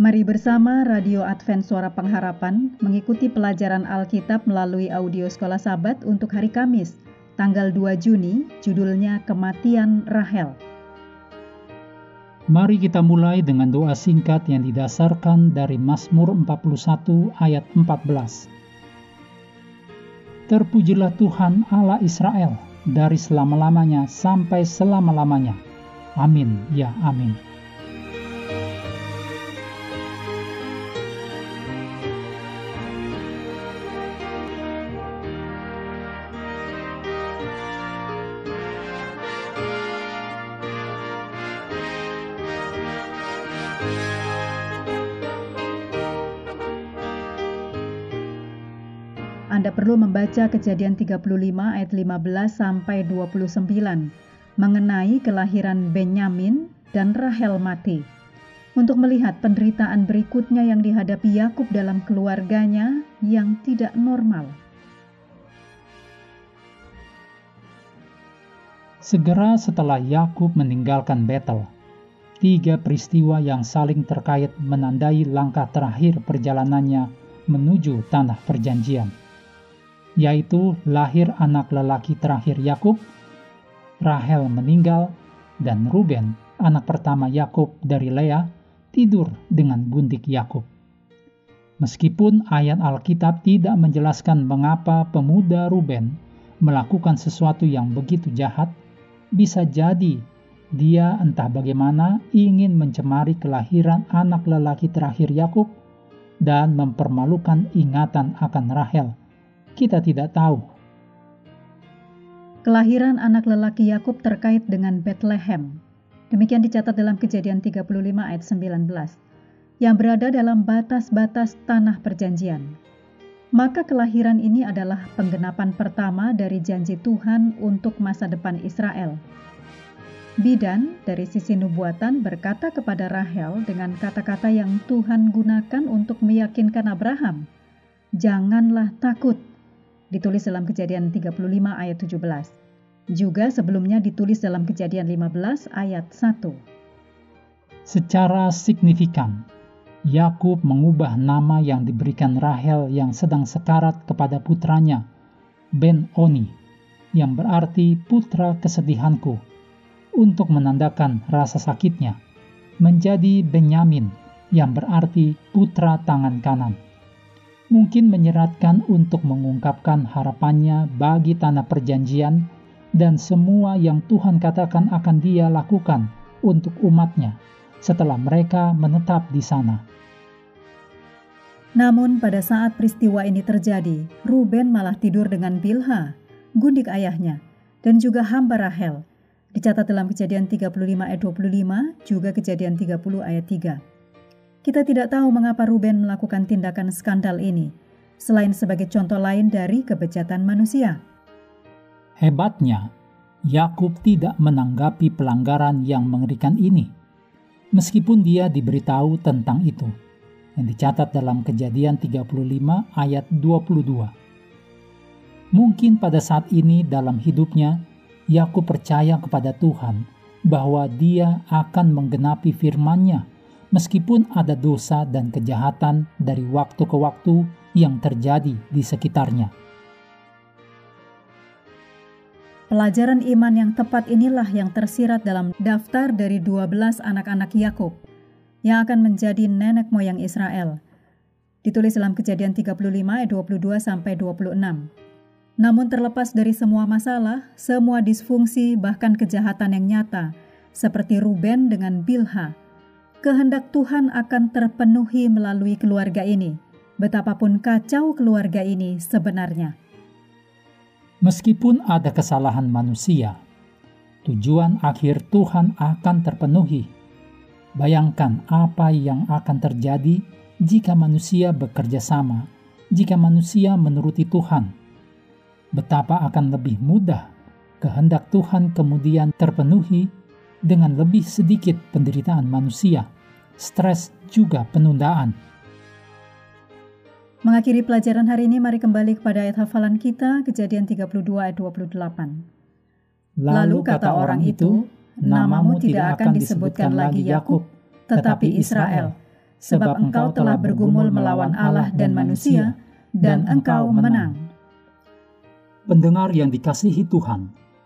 Mari bersama Radio Advent Suara Pengharapan mengikuti pelajaran Alkitab melalui audio Sekolah Sabat untuk hari Kamis, tanggal 2 Juni, judulnya Kematian Rahel. Mari kita mulai dengan doa singkat yang didasarkan dari Mazmur 41 ayat 14. Terpujilah Tuhan Allah Israel dari selama-lamanya sampai selama-lamanya. Amin ya amin. Anda perlu membaca kejadian 35 ayat 15 sampai 29 mengenai kelahiran Benyamin dan Rahel mati. Untuk melihat penderitaan berikutnya yang dihadapi Yakub dalam keluarganya yang tidak normal. Segera setelah Yakub meninggalkan Betel, tiga peristiwa yang saling terkait menandai langkah terakhir perjalanannya menuju tanah perjanjian yaitu lahir anak lelaki terakhir Yakub, Rahel meninggal, dan Ruben, anak pertama Yakub dari Lea, tidur dengan gundik Yakub. Meskipun ayat Alkitab tidak menjelaskan mengapa pemuda Ruben melakukan sesuatu yang begitu jahat, bisa jadi dia entah bagaimana ingin mencemari kelahiran anak lelaki terakhir Yakub dan mempermalukan ingatan akan Rahel kita tidak tahu. Kelahiran anak lelaki Yakub terkait dengan Bethlehem. Demikian dicatat dalam Kejadian 35 ayat 19 yang berada dalam batas-batas tanah perjanjian. Maka kelahiran ini adalah penggenapan pertama dari janji Tuhan untuk masa depan Israel. Bidan dari sisi nubuatan berkata kepada Rahel dengan kata-kata yang Tuhan gunakan untuk meyakinkan Abraham, "Janganlah takut, ditulis dalam kejadian 35 ayat 17. Juga sebelumnya ditulis dalam kejadian 15 ayat 1. Secara signifikan, Yakub mengubah nama yang diberikan Rahel yang sedang sekarat kepada putranya, Ben Oni, yang berarti putra kesedihanku, untuk menandakan rasa sakitnya, menjadi Benyamin, yang berarti putra tangan kanan mungkin menyeratkan untuk mengungkapkan harapannya bagi tanah perjanjian dan semua yang Tuhan katakan akan dia lakukan untuk umatnya setelah mereka menetap di sana. Namun pada saat peristiwa ini terjadi, Ruben malah tidur dengan Bilha, gundik ayahnya, dan juga hamba Rahel. Dicatat dalam kejadian 35 ayat 25, juga kejadian 30 ayat 3. Kita tidak tahu mengapa Ruben melakukan tindakan skandal ini, selain sebagai contoh lain dari kebejatan manusia. Hebatnya, Yakub tidak menanggapi pelanggaran yang mengerikan ini, meskipun dia diberitahu tentang itu, yang dicatat dalam kejadian 35 ayat 22. Mungkin pada saat ini dalam hidupnya, Yakub percaya kepada Tuhan bahwa dia akan menggenapi firman-Nya meskipun ada dosa dan kejahatan dari waktu ke waktu yang terjadi di sekitarnya. Pelajaran iman yang tepat inilah yang tersirat dalam daftar dari 12 anak-anak Yakub yang akan menjadi nenek moyang Israel. Ditulis dalam Kejadian 35 ayat 22 sampai 26. Namun terlepas dari semua masalah, semua disfungsi bahkan kejahatan yang nyata, seperti Ruben dengan Bilha, kehendak Tuhan akan terpenuhi melalui keluarga ini, betapapun kacau keluarga ini sebenarnya. Meskipun ada kesalahan manusia, tujuan akhir Tuhan akan terpenuhi. Bayangkan apa yang akan terjadi jika manusia bekerja sama, jika manusia menuruti Tuhan. Betapa akan lebih mudah kehendak Tuhan kemudian terpenuhi dengan lebih sedikit penderitaan manusia, stres juga penundaan. Mengakhiri pelajaran hari ini, mari kembali kepada ayat hafalan kita, kejadian 32 ayat 28. Lalu kata orang itu, namamu tidak akan disebutkan lagi Yakub, tetapi Israel, sebab engkau telah bergumul melawan Allah dan manusia, dan engkau menang. Pendengar yang dikasihi Tuhan,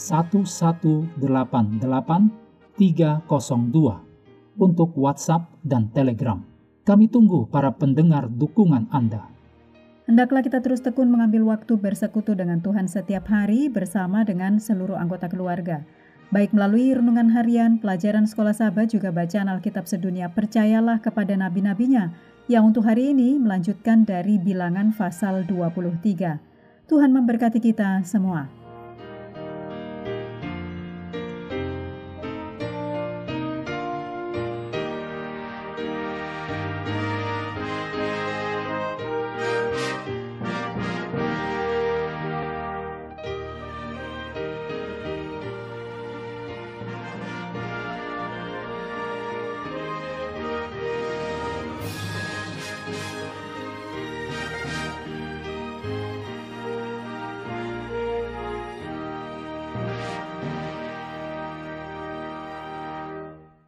1188 302 untuk WhatsApp dan Telegram. Kami tunggu para pendengar dukungan Anda. Hendaklah kita terus tekun mengambil waktu bersekutu dengan Tuhan setiap hari bersama dengan seluruh anggota keluarga. Baik melalui renungan harian, pelajaran sekolah sahabat, juga bacaan Alkitab sedunia, percayalah kepada nabi-nabinya yang untuk hari ini melanjutkan dari bilangan pasal 23. Tuhan memberkati kita semua.